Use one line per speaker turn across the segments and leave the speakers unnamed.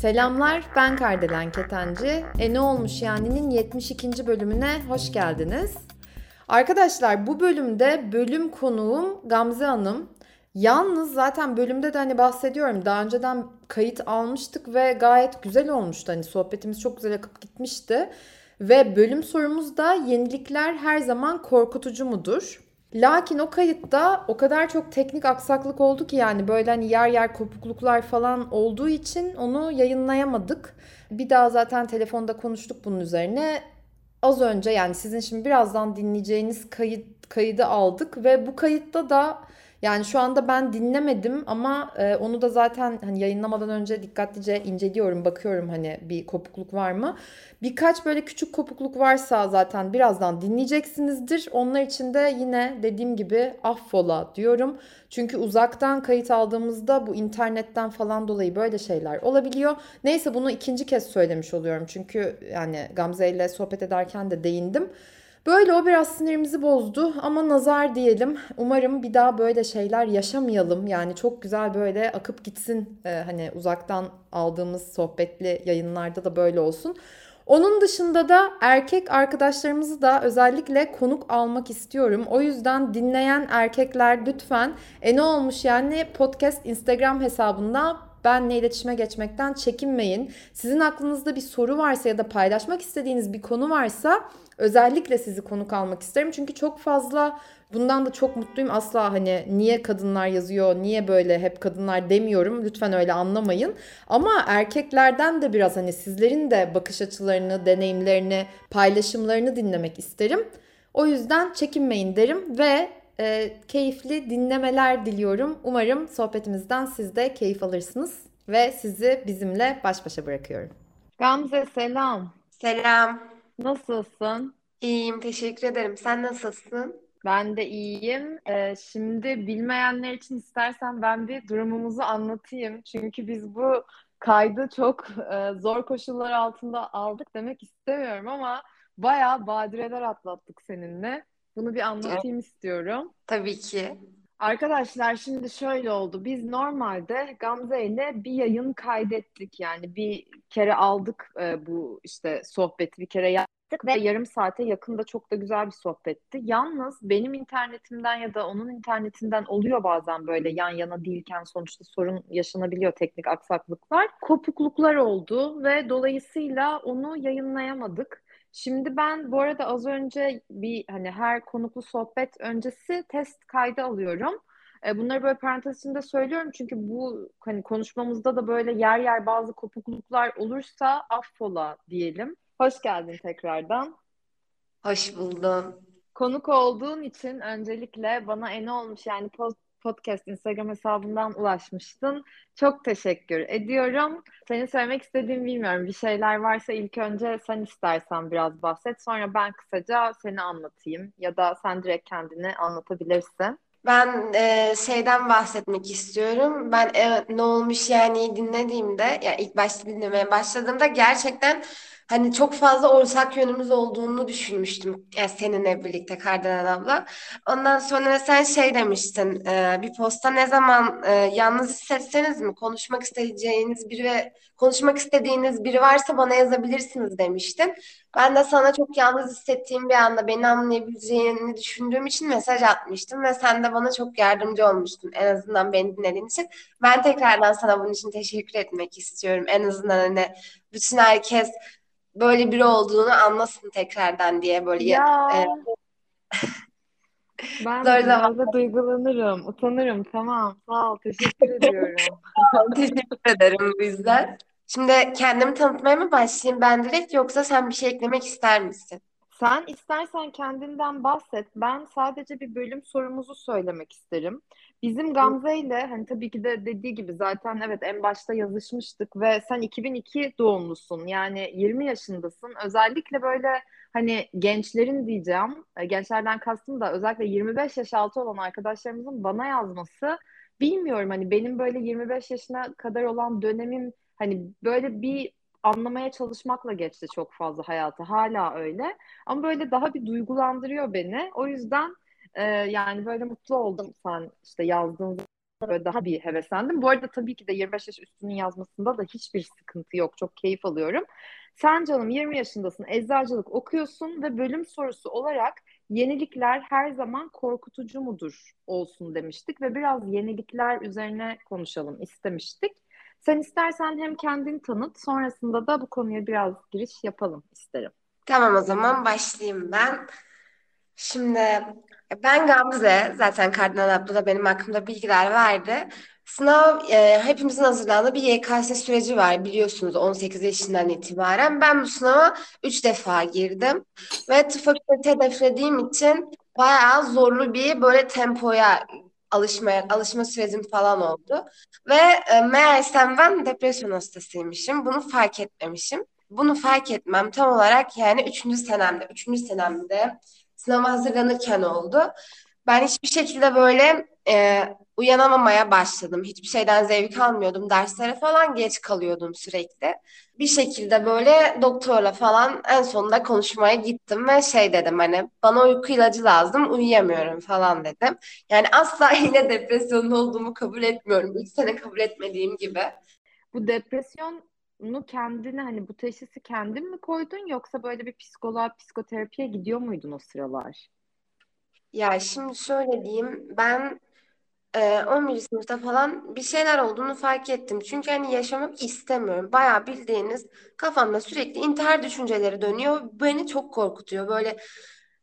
Selamlar, ben Kardelen Ketenci. E ne olmuş yani'nin 72. bölümüne hoş geldiniz. Arkadaşlar bu bölümde bölüm konuğum Gamze Hanım. Yalnız zaten bölümde de hani bahsediyorum. Daha önceden kayıt almıştık ve gayet güzel olmuştu. Hani sohbetimiz çok güzel akıp gitmişti. Ve bölüm sorumuz da yenilikler her zaman korkutucu mudur? Lakin o kayıtta o kadar çok teknik aksaklık oldu ki yani böyle hani yer yer kopukluklar falan olduğu için onu yayınlayamadık. Bir daha zaten telefonda konuştuk bunun üzerine. Az önce yani sizin şimdi birazdan dinleyeceğiniz kayıt kaydı aldık ve bu kayıtta da yani şu anda ben dinlemedim ama e, onu da zaten hani yayınlamadan önce dikkatlice inceliyorum, bakıyorum hani bir kopukluk var mı. Birkaç böyle küçük kopukluk varsa zaten birazdan dinleyeceksinizdir. Onlar için de yine dediğim gibi affola diyorum. Çünkü uzaktan kayıt aldığımızda bu internetten falan dolayı böyle şeyler olabiliyor. Neyse bunu ikinci kez söylemiş oluyorum. Çünkü yani Gamze ile sohbet ederken de değindim. Böyle o biraz sinirimizi bozdu ama nazar diyelim. Umarım bir daha böyle şeyler yaşamayalım. Yani çok güzel böyle akıp gitsin ee, hani uzaktan aldığımız sohbetli yayınlarda da böyle olsun. Onun dışında da erkek arkadaşlarımızı da özellikle konuk almak istiyorum. O yüzden dinleyen erkekler lütfen e ne olmuş yani podcast Instagram hesabında benle iletişime geçmekten çekinmeyin. Sizin aklınızda bir soru varsa ya da paylaşmak istediğiniz bir konu varsa özellikle sizi konuk almak isterim. Çünkü çok fazla bundan da çok mutluyum. Asla hani niye kadınlar yazıyor, niye böyle hep kadınlar demiyorum. Lütfen öyle anlamayın. Ama erkeklerden de biraz hani sizlerin de bakış açılarını, deneyimlerini, paylaşımlarını dinlemek isterim. O yüzden çekinmeyin derim ve e, keyifli dinlemeler diliyorum. Umarım sohbetimizden siz de keyif alırsınız ve sizi bizimle baş başa bırakıyorum. Gamze selam.
Selam.
Nasılsın?
İyiyim, teşekkür ederim. Sen nasılsın?
Ben de iyiyim. Ee, şimdi bilmeyenler için istersen ben bir durumumuzu anlatayım. Çünkü biz bu kaydı çok e, zor koşullar altında aldık demek istemiyorum ama bayağı badireler atlattık seninle. Bunu bir anlatayım istiyorum.
Tabii ki.
Arkadaşlar şimdi şöyle oldu. Biz normalde Gamze ile bir yayın kaydettik. Yani bir kere aldık e, bu işte sohbeti bir kere yaptık ve yarım saate yakında çok da güzel bir sohbetti. Yalnız benim internetimden ya da onun internetinden oluyor bazen böyle yan yana değilken sonuçta sorun yaşanabiliyor teknik aksaklıklar. Kopukluklar oldu ve dolayısıyla onu yayınlayamadık. Şimdi ben bu arada az önce bir hani her konuklu sohbet öncesi test kaydı alıyorum. E, bunları böyle parantez içinde söylüyorum çünkü bu hani konuşmamızda da böyle yer yer bazı kopukluklar olursa affola diyelim. Hoş geldin tekrardan.
Hoş buldum.
Konuk olduğun için öncelikle bana en olmuş yani post podcast Instagram hesabından ulaşmıştın. Çok teşekkür ediyorum. Senin söylemek istediğin bilmiyorum. Bir şeyler varsa ilk önce sen istersen biraz bahset. Sonra ben kısaca seni anlatayım. Ya da sen direkt kendini anlatabilirsin.
Ben e, şeyden bahsetmek istiyorum. Ben e, ne olmuş yani dinlediğimde, ya yani ilk başta dinlemeye başladığımda gerçekten hani çok fazla ortak yönümüz olduğunu düşünmüştüm. Yani seninle birlikte Kardelen abla. Ondan sonra sen şey demiştin. E, bir posta ne zaman e, yalnız hissetseniz mi konuşmak isteyeceğiniz biri ve konuşmak istediğiniz biri varsa bana yazabilirsiniz demiştin. Ben de sana çok yalnız hissettiğim bir anda beni anlayabileceğini düşündüğüm için mesaj atmıştım ve sen de bana çok yardımcı olmuştun. En azından beni dinlediğin için. Ben tekrardan sana bunun için teşekkür etmek istiyorum. En azından hani bütün herkes böyle biri olduğunu anlasın tekrardan diye böyle
ya. E, ben Zor zaman. duygulanırım, utanırım. Tamam, sağ ol, teşekkür ediyorum.
teşekkür ederim bu yüzden. Şimdi kendimi tanıtmaya mı başlayayım ben direkt yoksa sen bir şey eklemek ister misin?
Sen istersen kendinden bahset. Ben sadece bir bölüm sorumuzu söylemek isterim. Bizim Gamze ile hani tabii ki de dediği gibi zaten evet en başta yazışmıştık ve sen 2002 doğumlusun. Yani 20 yaşındasın. Özellikle böyle hani gençlerin diyeceğim, e, gençlerden kastım da özellikle 25 yaş altı olan arkadaşlarımızın bana yazması bilmiyorum hani benim böyle 25 yaşına kadar olan dönemim hani böyle bir anlamaya çalışmakla geçti çok fazla hayatı. Hala öyle. Ama böyle daha bir duygulandırıyor beni. O yüzden e, yani böyle mutlu oldum sen işte yazdığın böyle daha bir heveslendim. Bu arada tabii ki de 25 yaş üstünün yazmasında da hiçbir sıkıntı yok. Çok keyif alıyorum. Sen canım 20 yaşındasın, eczacılık okuyorsun ve bölüm sorusu olarak yenilikler her zaman korkutucu mudur olsun demiştik ve biraz yenilikler üzerine konuşalım istemiştik. Sen istersen hem kendini tanıt, sonrasında da bu konuya biraz giriş yapalım isterim.
Tamam o zaman başlayayım ben. Şimdi ben Gamze, zaten Kardinal abla da benim hakkımda bilgiler verdi. Sınav e, hepimizin hazırlandığı bir YKS süreci var biliyorsunuz 18 yaşından itibaren. Ben bu sınava 3 defa girdim ve tıp fakültesi hedeflediğim için bayağı zorlu bir böyle tempoya alışmaya alışma sürecim falan oldu. Ve e, meğersem ben depresyon hastasıymışım. Bunu fark etmemişim. Bunu fark etmem tam olarak yani 3. senemde, 3. senemde sınava hazırlanırken oldu. Ben hiçbir şekilde böyle e, uyanamamaya başladım. Hiçbir şeyden zevk almıyordum. Derslere falan geç kalıyordum sürekli. Bir şekilde böyle doktorla falan en sonunda konuşmaya gittim ve şey dedim hani bana uyku ilacı lazım uyuyamıyorum falan dedim. Yani asla yine depresyonda olduğumu kabul etmiyorum. İlk sene kabul etmediğim gibi.
Bu depresyonu kendine hani bu teşhisi kendin mi koydun yoksa böyle bir psikoloğa, psikoterapiye gidiyor muydun o sıralar?
Ya şimdi şöyle diyeyim ben e, 11. sınıfta falan bir şeyler olduğunu fark ettim. Çünkü hani yaşamak istemiyorum. Bayağı bildiğiniz kafamda sürekli intihar düşünceleri dönüyor. Beni çok korkutuyor. Böyle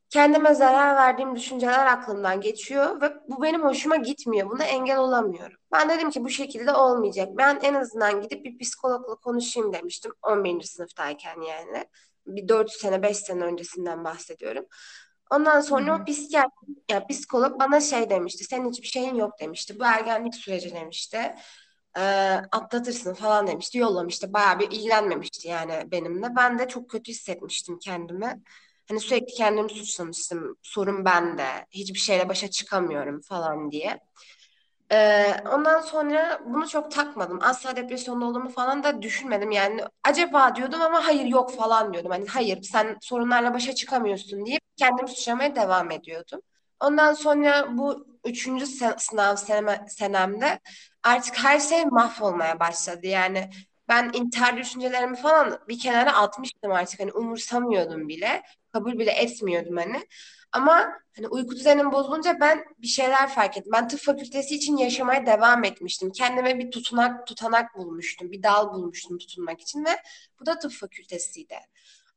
kendime zarar verdiğim düşünceler aklımdan geçiyor ve bu benim hoşuma gitmiyor. Buna engel olamıyorum. Ben dedim ki bu şekilde olmayacak. Ben en azından gidip bir psikologla konuşayım demiştim 11. sınıftayken yani. Bir 4 sene 5 sene öncesinden bahsediyorum. Ondan sonra o psikiyatr, ya psikolog bana şey demişti. Senin hiçbir şeyin yok demişti. Bu ergenlik süreci demişti. Ee, atlatırsın falan demişti. Yollamıştı. Bayağı bir ilgilenmemişti yani benimle. Ben de çok kötü hissetmiştim kendimi. Hani sürekli kendimi suçlamıştım. Sorun bende. Hiçbir şeyle başa çıkamıyorum falan diye. Ee, ondan sonra bunu çok takmadım. Asla depresyonda olduğumu falan da düşünmedim. Yani acaba diyordum ama hayır yok falan diyordum. Hani hayır sen sorunlarla başa çıkamıyorsun diye kendimi suçlamaya devam ediyordum. Ondan sonra bu üçüncü sınav senemde artık her şey mahvolmaya başladı. Yani ben intihar düşüncelerimi falan bir kenara atmıştım artık. Hani umursamıyordum bile. Kabul bile etmiyordum hani. Ama hani uyku düzenim bozulunca ben bir şeyler fark ettim. Ben tıp fakültesi için yaşamaya devam etmiştim. Kendime bir tutunak, tutanak bulmuştum. Bir dal bulmuştum tutunmak için ve bu da tıp fakültesiydi.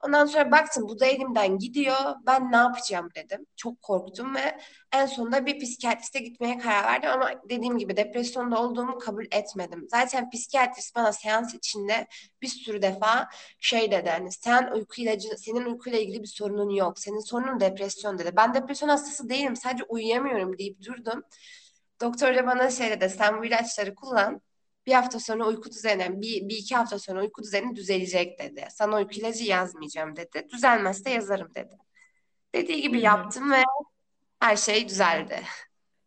Ondan sonra baktım bu da elimden gidiyor. Ben ne yapacağım dedim. Çok korktum ve en sonunda bir psikiyatriste gitmeye karar verdim ama dediğim gibi depresyonda olduğumu kabul etmedim. Zaten psikiyatrist bana seans içinde bir sürü defa şey dedi hani sen uyku ilacı, senin uykuyla ilgili bir sorunun yok. Senin sorunun depresyon dedi. Ben depresyon hastası değilim. Sadece uyuyamıyorum deyip durdum. Doktor da bana şey dedi sen bu ilaçları kullan bir hafta sonra uyku düzeni, bir, bir iki hafta sonra uyku düzeni düzelecek dedi. Sana uyku ilacı yazmayacağım dedi. Düzelmezse yazarım dedi. Dediği gibi yaptım ve her şey düzeldi.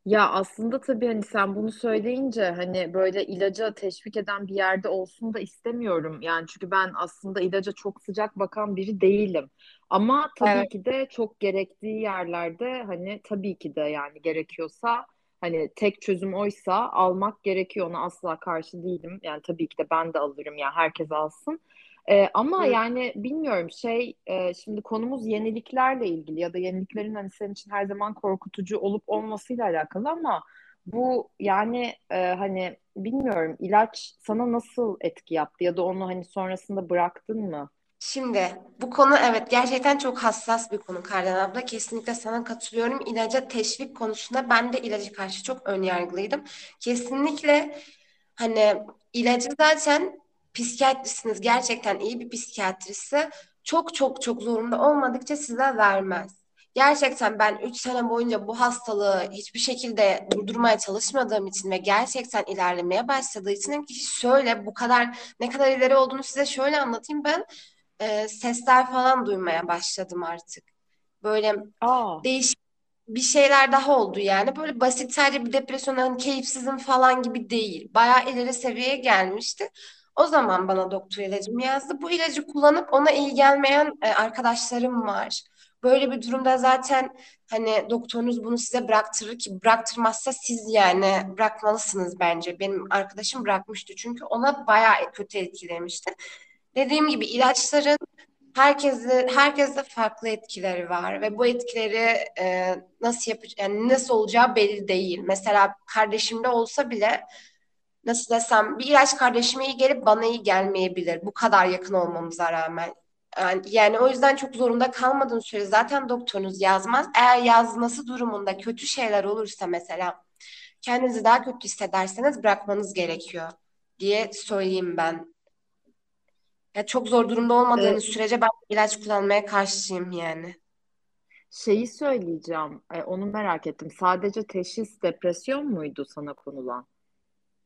Ya aslında tabii hani sen bunu söyleyince hani böyle ilaca teşvik eden bir yerde olsun da istemiyorum. Yani çünkü ben aslında ilaca çok sıcak bakan biri değilim. Ama tabii evet. ki de çok gerektiği yerlerde hani tabii ki de yani gerekiyorsa Hani tek çözüm oysa almak gerekiyor. Ona asla karşı değilim. Yani tabii ki de ben de alırım. Yani herkes alsın. Ee, ama Hı. yani bilmiyorum şey e, şimdi konumuz yeniliklerle ilgili ya da yeniliklerin hani senin için her zaman korkutucu olup olmasıyla alakalı ama bu yani e, hani bilmiyorum ilaç sana nasıl etki yaptı ya da onu hani sonrasında bıraktın mı?
Şimdi bu konu evet gerçekten çok hassas bir konu Kardan abla. Kesinlikle sana katılıyorum. İlaca teşvik konusunda ben de ilacı karşı çok önyargılıydım. Kesinlikle hani ilacı zaten psikiyatrisiniz gerçekten iyi bir psikiyatrisi çok çok çok zorunda olmadıkça size vermez. Gerçekten ben 3 sene boyunca bu hastalığı hiçbir şekilde durdurmaya çalışmadığım için ve gerçekten ilerlemeye başladığı için ki şöyle bu kadar ne kadar ileri olduğunu size şöyle anlatayım ben e, sesler falan duymaya başladım artık. Böyle Aa. değişik bir şeyler daha oldu yani. Böyle basit sadece bir depresyon, hani keyifsizim falan gibi değil. Bayağı ileri seviyeye gelmişti. O zaman bana doktor ilacımı yazdı. Bu ilacı kullanıp ona iyi gelmeyen e, arkadaşlarım var. Böyle bir durumda zaten hani doktorunuz bunu size bıraktırır ki bıraktırmazsa siz yani bırakmalısınız bence. Benim arkadaşım bırakmıştı çünkü ona bayağı kötü etkilemişti. Dediğim gibi ilaçların herkeste herkeste farklı etkileri var ve bu etkileri e, nasıl yapacak yani nasıl olacağı belli değil. Mesela kardeşimde olsa bile nasıl desem bir ilaç kardeşime iyi gelip bana iyi gelmeyebilir. Bu kadar yakın olmamıza rağmen. Yani, yani o yüzden çok zorunda kalmadığın süre zaten doktorunuz yazmaz. Eğer yazması durumunda kötü şeyler olursa mesela kendinizi daha kötü hissederseniz bırakmanız gerekiyor diye söyleyeyim ben. Ya çok zor durumda olmadığınız
Ee,
sürece ben ilaç kullanmaya karşıyım yani.
şeyi söyleyeceğim. E, onu merak ettim. Sadece teşhis depresyon muydu sana konulan?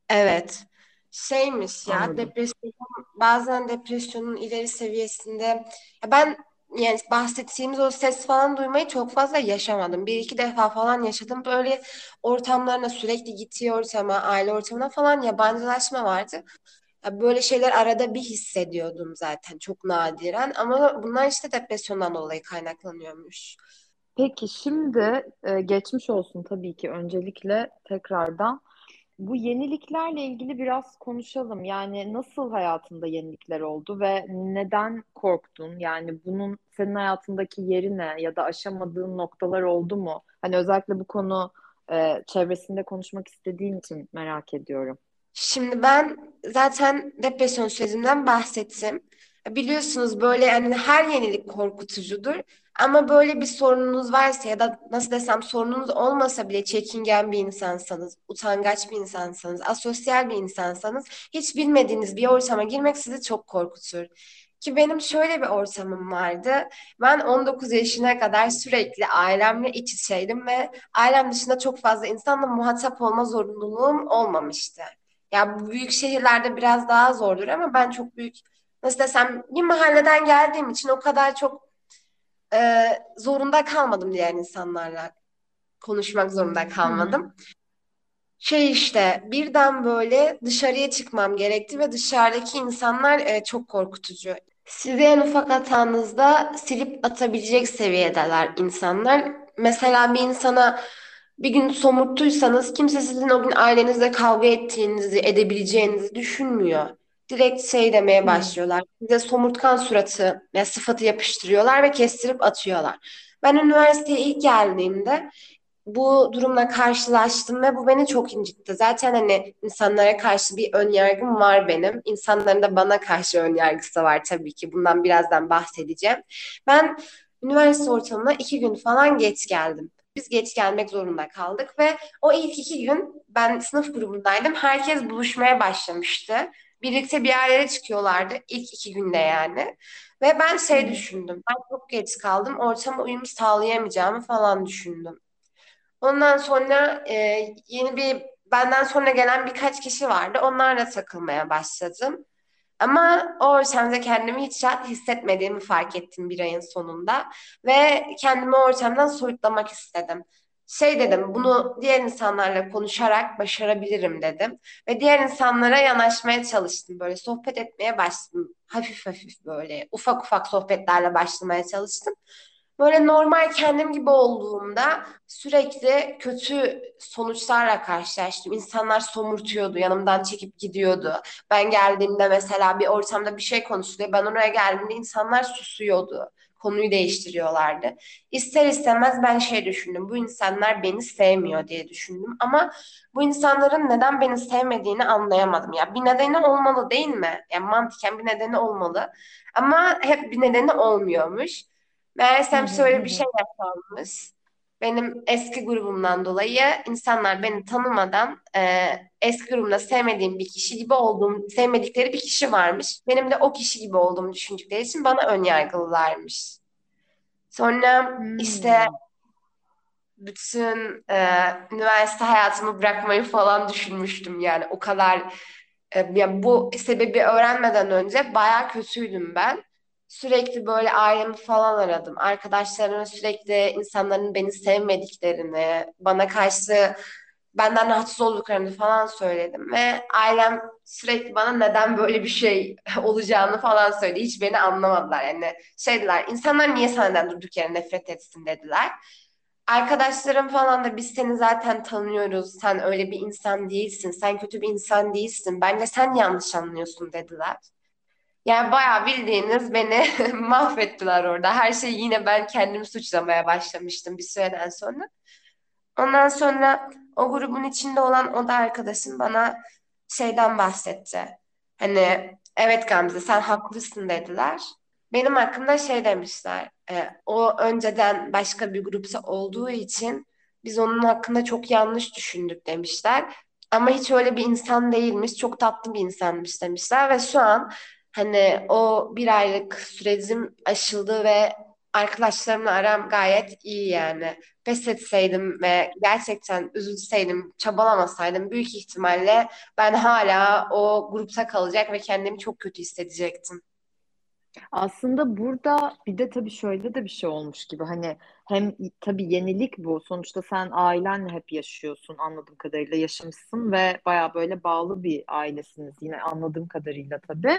Evet. Şeymiş ya
Anladım.
depresyon bazen depresyonun ileri seviyesinde ya ben yani bahsettiğimiz o ses falan duymayı çok fazla yaşamadım. Bir iki defa falan yaşadım. Böyle ortamlarına sürekli gittiği ortama, aile ortamına falan yabancılaşma vardı. Böyle şeyler arada bir hissediyordum zaten çok nadiren ama bunlar işte depresyondan dolayı kaynaklanıyormuş.
Peki şimdi e, geçmiş olsun tabii ki öncelikle tekrardan. Bu yeniliklerle ilgili biraz konuşalım. Yani nasıl hayatında yenilikler oldu ve neden korktun? Yani bunun senin hayatındaki yeri ne ya da aşamadığın noktalar oldu mu? Hani özellikle bu konu e, çevresinde konuşmak istediğin için merak ediyorum.
Şimdi ben zaten depresyon sürecimden bahsettim. Biliyorsunuz böyle yani her yenilik korkutucudur. Ama böyle bir sorununuz varsa ya da nasıl desem sorununuz olmasa bile çekingen bir insansanız, utangaç bir insansanız, asosyal bir insansanız hiç bilmediğiniz bir ortama girmek sizi çok korkutur. Ki benim şöyle bir ortamım vardı. Ben 19 yaşına kadar sürekli ailemle iç içeydim ve ailem dışında çok fazla insanla muhatap olma zorunluluğum olmamıştı. Ya bu büyük şehirlerde biraz daha zordur ama ben çok büyük nasıl desem bir mahalleden geldiğim için o kadar çok e, zorunda kalmadım diğer insanlarla konuşmak zorunda kalmadım. Şey işte birden böyle dışarıya çıkmam gerekti ve dışarıdaki insanlar e, çok korkutucu. Sizi en ufak hatanızda silip atabilecek seviyedeler insanlar. Mesela bir insana bir gün somurttuysanız kimse sizin o gün ailenizle kavga ettiğinizi, edebileceğinizi düşünmüyor. Direkt şey demeye başlıyorlar. Size somurtkan suratı ve sıfatı yapıştırıyorlar ve kestirip atıyorlar. Ben üniversiteye ilk geldiğimde bu durumla karşılaştım ve bu beni çok incitti. Zaten hani insanlara karşı bir ön yargım var benim. İnsanların da bana karşı ön yargısı var tabii ki. Bundan birazdan bahsedeceğim. Ben üniversite ortamına iki gün falan geç geldim. Biz geç gelmek zorunda kaldık ve o ilk iki gün ben sınıf grubundaydım. Herkes buluşmaya başlamıştı. Birlikte bir yerlere çıkıyorlardı ilk iki günde yani. Ve ben şey düşündüm. Ben çok geç kaldım. Ortama uyum sağlayamayacağımı falan düşündüm. Ondan sonra e, yeni bir benden sonra gelen birkaç kişi vardı. Onlarla takılmaya başladım. Ama o ortamda kendimi hiç rahat hissetmediğimi fark ettim bir ayın sonunda. Ve kendimi o ortamdan soyutlamak istedim. Şey dedim, bunu diğer insanlarla konuşarak başarabilirim dedim. Ve diğer insanlara yanaşmaya çalıştım. Böyle sohbet etmeye başladım. Hafif hafif böyle ufak ufak sohbetlerle başlamaya çalıştım. Böyle normal kendim gibi olduğumda sürekli kötü sonuçlarla karşılaştım. İnsanlar somurtuyordu, yanımdan çekip gidiyordu. Ben geldiğimde mesela bir ortamda bir şey konuşuluyor. Ben oraya geldiğimde insanlar susuyordu. Konuyu değiştiriyorlardı. İster istemez ben şey düşündüm. Bu insanlar beni sevmiyor diye düşündüm. Ama bu insanların neden beni sevmediğini anlayamadım. Ya bir nedeni olmalı değil mi? Yani mantıken bir nedeni olmalı. Ama hep bir nedeni olmuyormuş. Meğersem şöyle bir şey yaşanmış. Benim eski grubumdan dolayı insanlar beni tanımadan e, eski grubumda sevmediğim bir kişi gibi olduğum, sevmedikleri bir kişi varmış. Benim de o kişi gibi olduğumu düşündükleri için bana ön yargılılarmış. Sonra işte
Hmm.
bütün e, üniversite hayatımı bırakmayı falan düşünmüştüm yani o kadar e, ya bu sebebi öğrenmeden önce bayağı kötüydüm ben. Sürekli böyle ailemi falan aradım. Arkadaşlarıma sürekli insanların beni sevmediklerini, bana karşı benden rahatsız olduklarını falan söyledim ve ailem sürekli bana neden böyle bir şey olacağını falan söyledi. Hiç beni anlamadılar. Yani şey dediler, insanlar niye senden durduk yere nefret etsin dediler. Arkadaşlarım falan da biz seni zaten tanıyoruz. Sen öyle bir insan değilsin. Sen kötü bir insan değilsin. Bence sen yanlış anlıyorsun dediler. Yani bayağı bildiğiniz beni mahvettiler orada. Her şeyi yine ben kendimi suçlamaya başlamıştım bir süreden sonra. Ondan sonra o grubun içinde olan o da arkadaşım bana şeyden bahsetti. Hani evet Gamze sen haklısın dediler. Benim hakkımda şey demişler. E, o önceden başka bir grupta olduğu için biz onun hakkında çok yanlış düşündük demişler. Ama hiç öyle bir insan değilmiş. Çok tatlı bir insanmış demişler ve şu an hani o bir aylık sürecim aşıldı ve arkadaşlarımla aram gayet iyi yani. Pes etseydim ve gerçekten üzülseydim, çabalamasaydım büyük ihtimalle ben hala o grupta kalacak ve kendimi çok kötü hissedecektim.
Aslında burada bir de tabii şöyle de bir şey olmuş gibi hani hem tabii yenilik bu sonuçta sen ailenle hep yaşıyorsun anladığım kadarıyla yaşamışsın ve baya böyle bağlı bir ailesiniz yine anladığım kadarıyla tabii.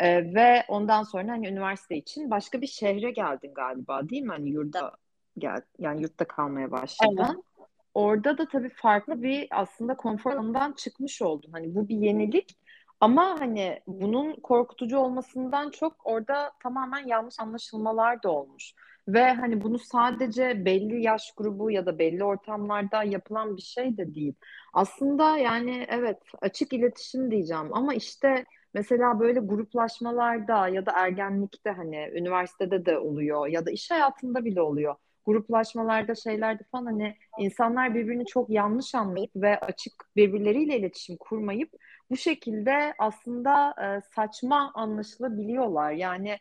Ee, ve ondan sonra hani üniversite için başka bir şehre geldin galiba değil mi? Hani yurda gel yani yurtta kalmaya başladın. Evet. Orada da tabii farklı bir aslında konfor alanından çıkmış oldun. Hani bu bir yenilik ama hani bunun korkutucu olmasından çok orada tamamen yanlış anlaşılmalar da olmuş. Ve hani bunu sadece belli yaş grubu ya da belli ortamlarda yapılan bir şey de değil. Aslında yani evet açık iletişim diyeceğim ama işte mesela böyle gruplaşmalarda ya da ergenlikte hani üniversitede de oluyor ya da iş hayatında bile oluyor. Gruplaşmalarda şeylerde falan hani insanlar birbirini çok yanlış anlayıp ve açık birbirleriyle iletişim kurmayıp bu şekilde aslında e, saçma anlaşılabiliyorlar. Yani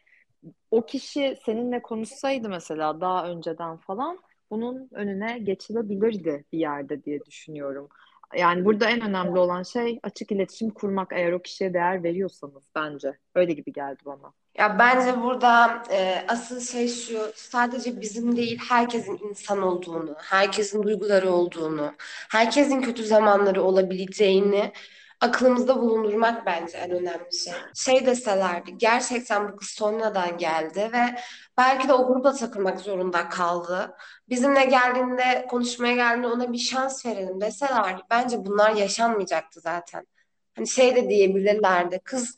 o kişi seninle konuşsaydı mesela daha önceden falan bunun önüne geçilebilirdi bir yerde diye düşünüyorum. Yani burada en önemli olan şey açık iletişim kurmak eğer o kişiye değer veriyorsanız bence. Öyle gibi geldi bana.
Ya bence burada e, asıl şey şu, sadece bizim değil herkesin insan olduğunu, herkesin duyguları olduğunu, herkesin kötü zamanları olabileceğini aklımızda bulundurmak bence en önemli şey. Şey deselerdi gerçekten bu kız sonradan geldi ve belki de o gruba takılmak zorunda kaldı. Bizimle geldiğinde konuşmaya geldiğinde ona bir şans verelim deselerdi bence bunlar yaşanmayacaktı zaten. Hani şey de diyebilirlerdi kız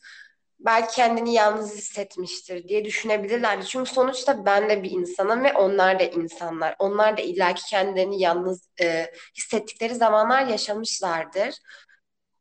belki kendini yalnız hissetmiştir diye düşünebilirlerdi. Çünkü sonuçta ben de bir insanım ve onlar da insanlar. Onlar da illaki kendilerini yalnız e, hissettikleri zamanlar yaşamışlardır.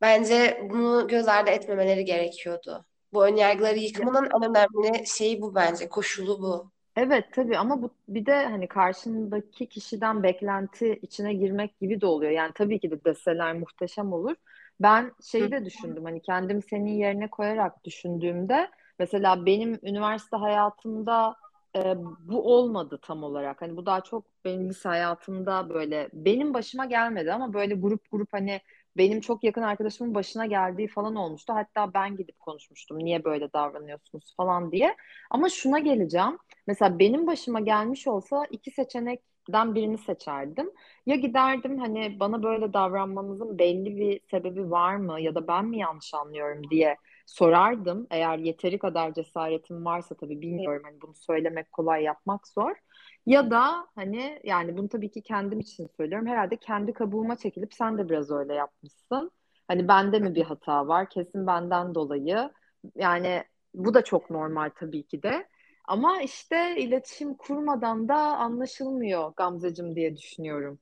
Bence bunu göz ardı etmemeleri gerekiyordu. Bu önyargıları yıkmanın en önemli şeyi bu bence, koşulu bu.
Evet tabii ama bu bir de hani karşındaki kişiden beklenti içine girmek gibi de oluyor. Yani tabii ki de deseler muhteşem olur. Ben şeyi de düşündüm hani kendim senin yerine koyarak düşündüğümde mesela benim üniversite hayatımda e, bu olmadı tam olarak. Hani bu daha çok benim lise hayatımda böyle benim başıma gelmedi ama böyle grup grup hani benim çok yakın arkadaşımın başına geldiği falan olmuştu. Hatta ben gidip konuşmuştum. Niye böyle davranıyorsunuz falan diye. Ama şuna geleceğim. Mesela benim başıma gelmiş olsa iki seçenekten birini seçerdim. Ya giderdim hani bana böyle davranmanızın belli bir sebebi var mı ya da ben mi yanlış anlıyorum diye sorardım. Eğer yeteri kadar cesaretim varsa tabii bilmiyorum. Hani bunu söylemek kolay yapmak zor. Ya da hani yani bunu tabii ki kendim için söylüyorum. Herhalde kendi kabuğuma çekilip sen de biraz öyle yapmışsın. Hani bende mi bir hata var? Kesin benden dolayı. Yani bu da çok normal tabii ki de. Ama işte iletişim kurmadan da anlaşılmıyor Gamzecim diye düşünüyorum.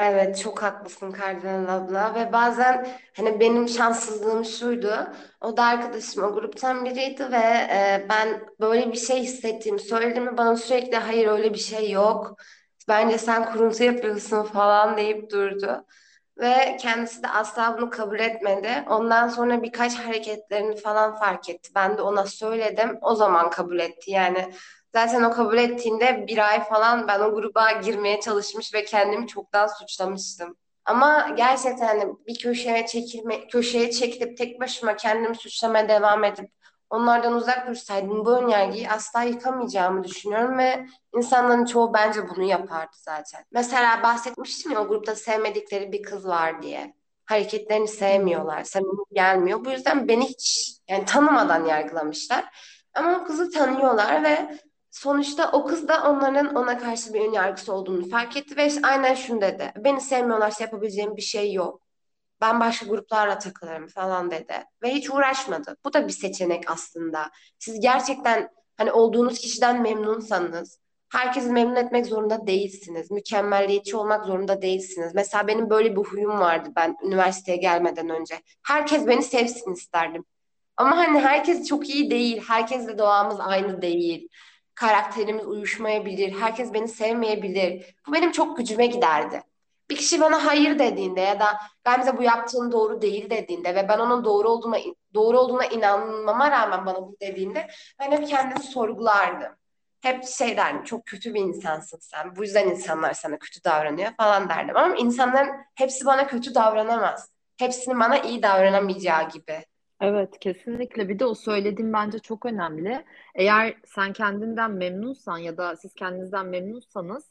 Evet çok haklısın Kardinal abla. Ve bazen hani benim şanssızlığım şuydu. O da arkadaşım o gruptan biriydi ve e, ben böyle bir şey hissettiğimi söyledim ve bana sürekli hayır öyle bir şey yok. Bence sen kuruntu yapıyorsun falan deyip durdu. Ve kendisi de asla bunu kabul etmedi. Ondan sonra birkaç hareketlerini falan fark etti. Ben de ona söyledim. O zaman kabul etti. Yani Zaten o kabul ettiğinde bir ay falan ben o gruba girmeye çalışmış ve kendimi çoktan suçlamıştım. Ama gerçekten hani bir köşeye çekilme, köşeye çekilip tek başıma kendimi suçlamaya devam edip onlardan uzak dursaydım bu önyargıyı asla yıkamayacağımı düşünüyorum ve insanların çoğu bence bunu yapardı zaten. Mesela bahsetmiştim ya o grupta sevmedikleri bir kız var diye. Hareketlerini sevmiyorlar, samimi gelmiyor. Bu yüzden beni hiç yani tanımadan yargılamışlar. Ama o kızı tanıyorlar ve sonuçta o kız da onların ona karşı bir ön yargısı olduğunu fark etti ve aynen şunu dedi. Beni sevmiyorlarsa yapabileceğim bir şey yok. Ben başka gruplarla takılırım falan dedi. Ve hiç uğraşmadı. Bu da bir seçenek aslında. Siz gerçekten hani olduğunuz kişiden memnunsanız herkesi memnun etmek zorunda değilsiniz. Mükemmelliyetçi olmak zorunda değilsiniz. Mesela benim böyle bir huyum vardı ben üniversiteye gelmeden önce. Herkes beni sevsin isterdim. Ama hani herkes çok iyi değil. Herkesle doğamız aynı değil. Karakterimiz uyuşmayabilir. Herkes beni sevmeyebilir. Bu benim çok gücüme giderdi. Bir kişi bana hayır dediğinde ya da Gamze bu yaptığın doğru değil dediğinde ve ben onun doğru olduğuna doğru olduğuna inanmama rağmen bana bu dediğinde ben hep kendimi sorgulardım. Hep şey derdim çok kötü bir insansın sen. Bu yüzden insanlar sana kötü davranıyor falan derdim. Ama insanların hepsi bana kötü davranamaz. Hepsinin bana iyi davranamayacağı gibi.
Evet, kesinlikle. Bir de o söylediğim bence çok önemli. Eğer sen kendinden memnunsan ya da siz kendinizden memnunsanız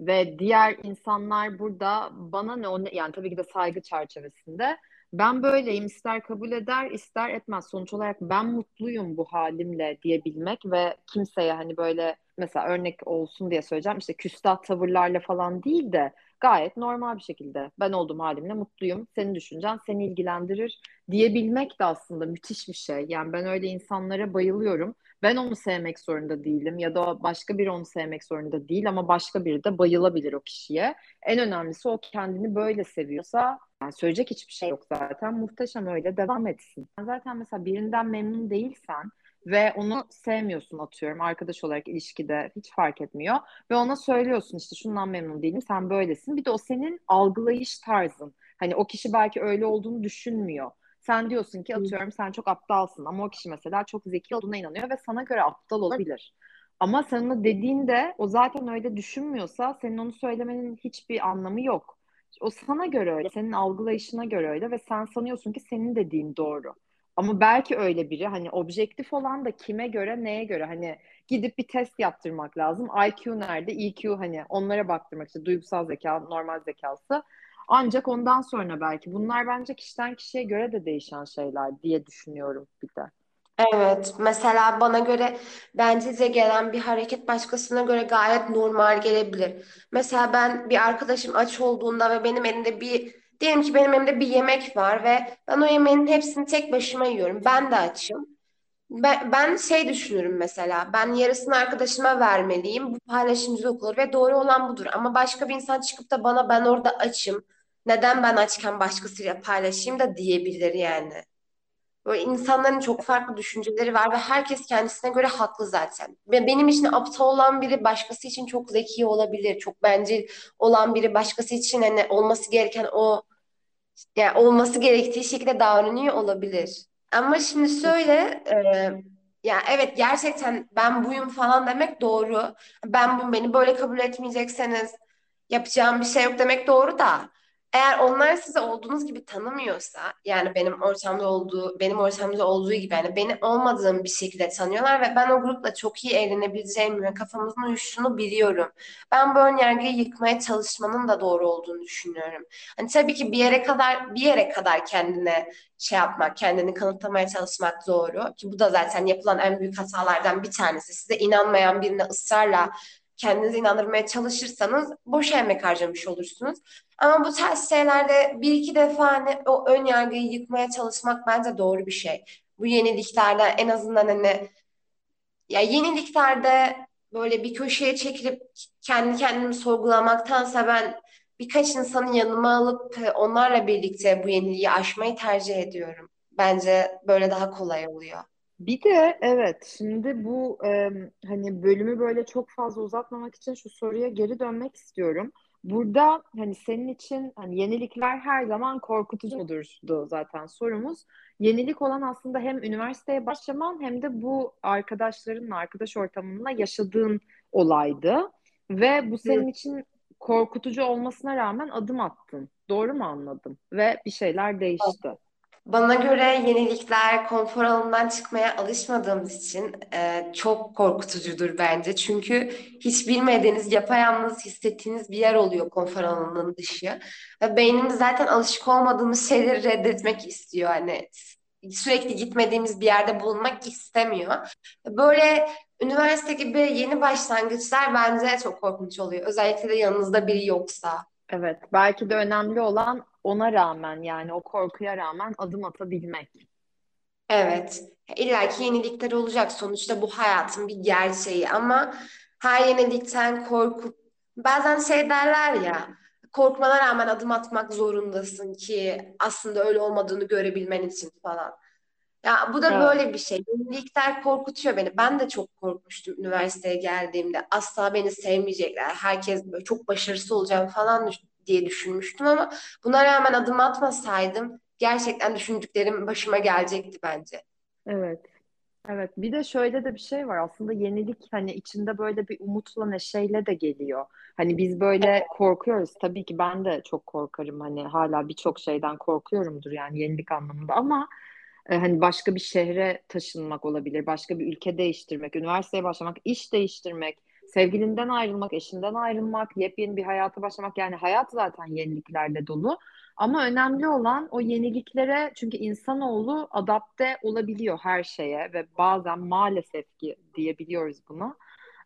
ve diğer insanlar burada bana ne o ne, yani tabii ki de saygı çerçevesinde ben böyleyim ister kabul eder ister etmez sonuç olarak ben mutluyum bu halimle diyebilmek ve kimseye hani böyle mesela örnek olsun diye söyleyeceğim işte küstah tavırlarla falan değil de gayet normal bir şekilde ben olduğum halimle mutluyum. Senin düşüncen seni ilgilendirir diyebilmek de aslında müthiş bir şey. Yani ben öyle insanlara bayılıyorum. Ben onu sevmek zorunda değilim ya da başka biri onu sevmek zorunda değil ama başka biri de bayılabilir o kişiye. En önemlisi o kendini böyle seviyorsa yani söyleyecek hiçbir şey yok zaten. Muhteşem öyle devam etsin. Zaten mesela birinden memnun değilsen ve onu sevmiyorsun atıyorum. Arkadaş olarak ilişkide hiç fark etmiyor. Ve ona söylüyorsun işte şundan memnun değilim sen böylesin. Bir de o senin algılayış tarzın. Hani o kişi belki öyle olduğunu düşünmüyor. Sen diyorsun ki atıyorum sen çok aptalsın. Ama o kişi mesela çok zeki olduğuna inanıyor ve sana göre aptal olabilir. Ama sen onu dediğinde o zaten öyle düşünmüyorsa senin onu söylemenin hiçbir anlamı yok. O sana göre öyle, senin algılayışına göre öyle ve sen sanıyorsun ki senin dediğin doğru. Ama belki öyle biri hani objektif olan da kime göre neye göre hani gidip bir test yaptırmak lazım. IQ nerede? EQ hani onlara baktırmak işte duygusal zeka, normal zekası. Ancak ondan sonra belki bunlar bence kişiden kişiye göre de değişen şeyler diye düşünüyorum bir de.
Evet, mesela bana göre bencilce gelen bir hareket başkasına göre gayet normal gelebilir. Mesela ben bir arkadaşım aç olduğunda ve benim elimde bir Diyelim ki benim elimde bir yemek var ve ben o yemeğin hepsini tek başıma yiyorum. Ben de açım. Ben, ben şey düşünürüm mesela. Ben yarısını arkadaşıma vermeliyim. Bu paylaşımcılık olur ve doğru olan budur. Ama başka bir insan çıkıp da bana ben orada açım. Neden ben açken başkasıyla paylaşayım da diyebilir yani. Böyle insanların çok farklı düşünceleri var ve herkes kendisine göre haklı zaten. Benim için aptal olan biri başkası için çok zeki olabilir. Çok bencil olan biri başkası için hani olması gereken o yani olması gerektiği şekilde davranıyor olabilir. Ama şimdi söyle e, ya evet gerçekten ben buyum falan demek doğru. Ben bu beni böyle kabul etmeyecekseniz yapacağım bir şey yok demek doğru da eğer onlar sizi olduğunuz gibi tanımıyorsa yani benim ortamda olduğu benim ortamda olduğu gibi yani beni olmadığım bir şekilde tanıyorlar ve ben o grupla çok iyi eğlenebileceğimi ve kafamızın uyuştuğunu biliyorum. Ben bu önyargıyı yıkmaya çalışmanın da doğru olduğunu düşünüyorum. Hani tabii ki bir yere kadar bir yere kadar kendine şey yapmak, kendini kanıtlamaya çalışmak doğru ki bu da zaten yapılan en büyük hatalardan bir tanesi. Size inanmayan birine ısrarla kendinizi inandırmaya çalışırsanız boş emek harcamış olursunuz. Ama bu tarz şeylerde bir iki defa hani o ön yargıyı yıkmaya çalışmak bence doğru bir şey. Bu yeniliklerde en azından hani ya yeniliklerde böyle bir köşeye çekilip kendi kendimi sorgulamaktansa ben birkaç insanı yanıma alıp onlarla birlikte bu yeniliği aşmayı tercih ediyorum. Bence böyle daha kolay oluyor.
Bir de evet şimdi bu e, hani bölümü böyle çok fazla uzatmamak için şu soruya geri dönmek istiyorum. Burada hani senin için hani yenilikler her zaman korkutucu mudurdu zaten sorumuz. Yenilik olan aslında hem üniversiteye başlaman hem de bu arkadaşlarınla, arkadaş ortamınla yaşadığın olaydı. Ve bu senin için korkutucu olmasına rağmen adım attın. Doğru mu anladım? Ve bir şeyler değişti.
Bana göre yenilikler konfor alanından çıkmaya alışmadığımız için e, çok korkutucudur bence. Çünkü hiç bilmediğiniz, yapayalnız hissettiğiniz bir yer oluyor konfor alanının dışı. Ve beynimiz zaten alışık olmadığımız şeyleri reddetmek istiyor. Hani sürekli gitmediğimiz bir yerde bulunmak istemiyor. Böyle üniversite gibi yeni başlangıçlar bence çok korkunç oluyor. Özellikle de yanınızda biri yoksa.
Evet, belki de önemli olan ona rağmen yani o korkuya rağmen adım atabilmek.
Evet. İlla ki yenilikler olacak. Sonuçta bu hayatın bir gerçeği ama her yenilikten korkup bazen şey derler ya korkmana rağmen adım atmak zorundasın ki aslında öyle olmadığını görebilmen için falan. Ya bu da
Evet.
böyle bir şey. Yenilikler korkutuyor beni. Ben de çok korkmuştum üniversiteye geldiğimde. Asla beni sevmeyecekler. Herkes böyle çok başarısız olacağım falan düş- diye düşünmüştüm ama buna rağmen adım atmasaydım gerçekten düşündüklerim başıma gelecekti bence.
Evet. Evet. Bir de şöyle de bir şey var. Aslında yenilik hani içinde böyle bir umutla neşeyle de geliyor. Hani biz böyle korkuyoruz. Tabii ki ben de çok korkarım. Hani hala birçok şeyden korkuyorumdur yani yenilik anlamında ama e, hani başka bir şehre taşınmak olabilir, başka bir ülke değiştirmek, üniversiteye başlamak, iş değiştirmek, sevgilinden ayrılmak, eşinden ayrılmak, yepyeni bir hayata başlamak. Yani hayat zaten yeniliklerle dolu. Ama önemli olan o yeniliklere çünkü insanoğlu adapte olabiliyor her şeye ve bazen maalesef ki diyebiliyoruz bunu.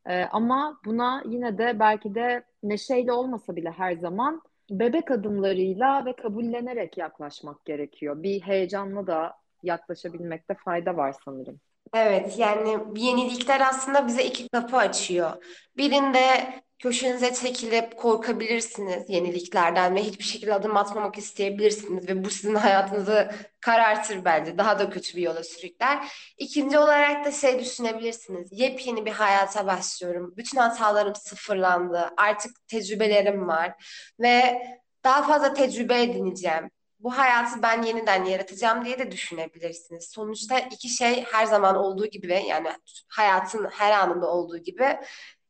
Ee, ama buna yine de belki de neşeyle olmasa bile her zaman bebek adımlarıyla ve kabullenerek yaklaşmak gerekiyor. Bir heyecanla da yaklaşabilmekte fayda var sanırım.
Evet yani yenilikler aslında bize iki kapı açıyor. Birinde köşenize çekilip korkabilirsiniz yeniliklerden ve hiçbir şekilde adım atmamak isteyebilirsiniz ve bu sizin hayatınızı karartır bence. Daha da kötü bir yola sürükler. İkinci olarak da şey düşünebilirsiniz. Yepyeni bir hayata başlıyorum. Bütün hatalarım sıfırlandı. Artık tecrübelerim var ve daha fazla tecrübe edineceğim bu hayatı ben yeniden yaratacağım diye de düşünebilirsiniz. Sonuçta iki şey her zaman olduğu gibi yani hayatın her anında olduğu gibi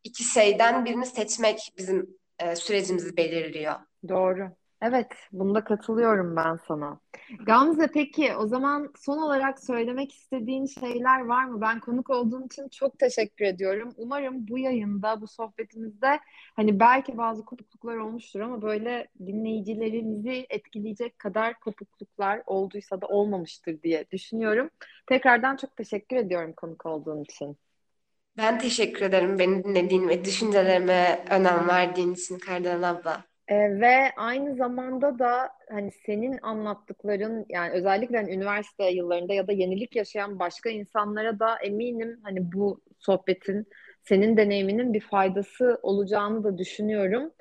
iki şeyden birini seçmek bizim e, sürecimizi belirliyor.
Doğru. Evet, bunda katılıyorum ben sana. Gamze peki o zaman son olarak söylemek istediğin şeyler var mı? Ben konuk olduğun için çok teşekkür ediyorum. Umarım bu yayında, bu sohbetimizde hani belki bazı kopukluklar olmuştur ama böyle dinleyicilerimizi etkileyecek kadar kopukluklar olduysa da olmamıştır diye düşünüyorum. Tekrardan çok teşekkür ediyorum konuk olduğun için.
Ben teşekkür ederim beni dinlediğin ve düşüncelerime önem verdiğin için Kardelen abla.
Ee, ve aynı zamanda da hani senin anlattıkların yani özellikle hani üniversite yıllarında ya da yenilik yaşayan başka insanlara da eminim hani bu sohbetin senin deneyiminin bir faydası olacağını da düşünüyorum.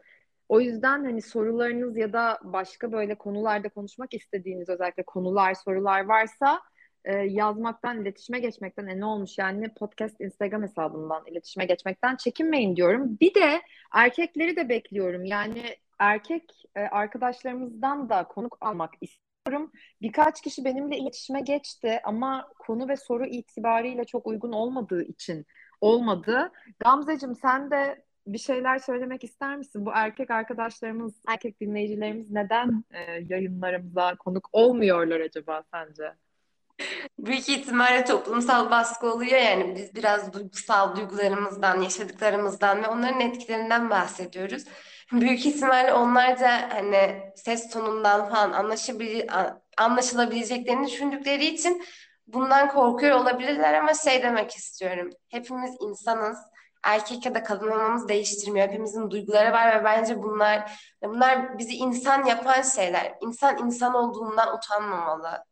O yüzden hani sorularınız ya da başka böyle konularda konuşmak istediğiniz özellikle konular, sorular varsa e, yazmaktan, iletişime geçmekten e, ne olmuş yani podcast Instagram hesabından iletişime geçmekten çekinmeyin diyorum. Bir de erkekleri de bekliyorum. Yani erkek e, arkadaşlarımızdan da konuk almak istiyorum. Birkaç kişi benimle iletişime geçti ama konu ve soru itibariyle çok uygun olmadığı için olmadı. Gamzeciğim sen de bir şeyler söylemek ister misin? Bu erkek arkadaşlarımız, erkek dinleyicilerimiz neden e, yayınlarımıza konuk olmuyorlar acaba sence?
Büyük ihtimalle toplumsal baskı oluyor yani biz biraz duygusal duygularımızdan, yaşadıklarımızdan ve onların etkilerinden bahsediyoruz. Büyük ihtimalle onlar da hani ses tonundan falan anlaşabil anlaşılabileceklerini düşündükleri için bundan korkuyor olabilirler ama şey demek istiyorum. Hepimiz insanız. Erkek ya da kadın olmamız değiştirmiyor. Hepimizin duyguları var ve bence bunlar bunlar bizi insan yapan şeyler. İnsan insan olduğundan utanmamalı.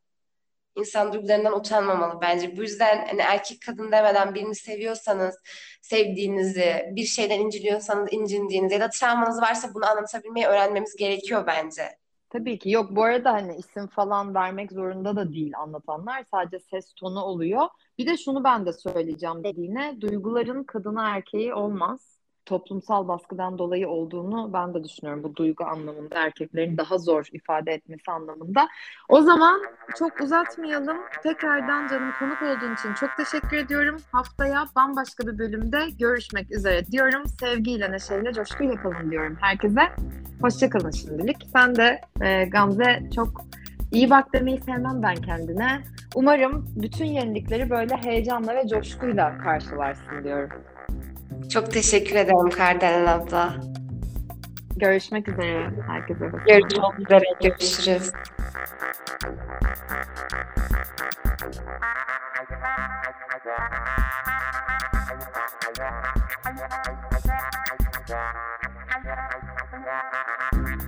İnsan duygularından utanmamalı bence. Bu yüzden hani erkek kadın demeden birini seviyorsanız sevdiğinizi, bir şeyden inciliyorsanız incindiğinizi ya da travmanız varsa bunu anlatabilmeyi öğrenmemiz gerekiyor bence.
Tabii ki yok bu arada hani isim falan vermek zorunda da değil anlatanlar sadece ses tonu oluyor. Bir de şunu ben de söyleyeceğim dediğine duyguların kadına erkeği olmaz. Toplumsal baskıdan dolayı olduğunu ben de düşünüyorum bu duygu anlamında erkeklerin daha zor ifade etmesi anlamında. O zaman çok uzatmayalım. Tekrardan canım konuk olduğun için çok teşekkür ediyorum. Haftaya bambaşka bir bölümde görüşmek üzere diyorum. Sevgiyle, neşeyle, coşkuyla kalın diyorum herkese. Hoşçakalın şimdilik. Sen de e, Gamze çok İyi bak demeyi sevmem ben kendine. Umarım bütün yenilikleri böyle heyecanla ve coşkuyla karşılarsın diyorum.
Çok teşekkür ederim Kardelen abla.
Görüşmek üzere. Herkese.
Görüşmek üzere. Görüşürüz.
Thank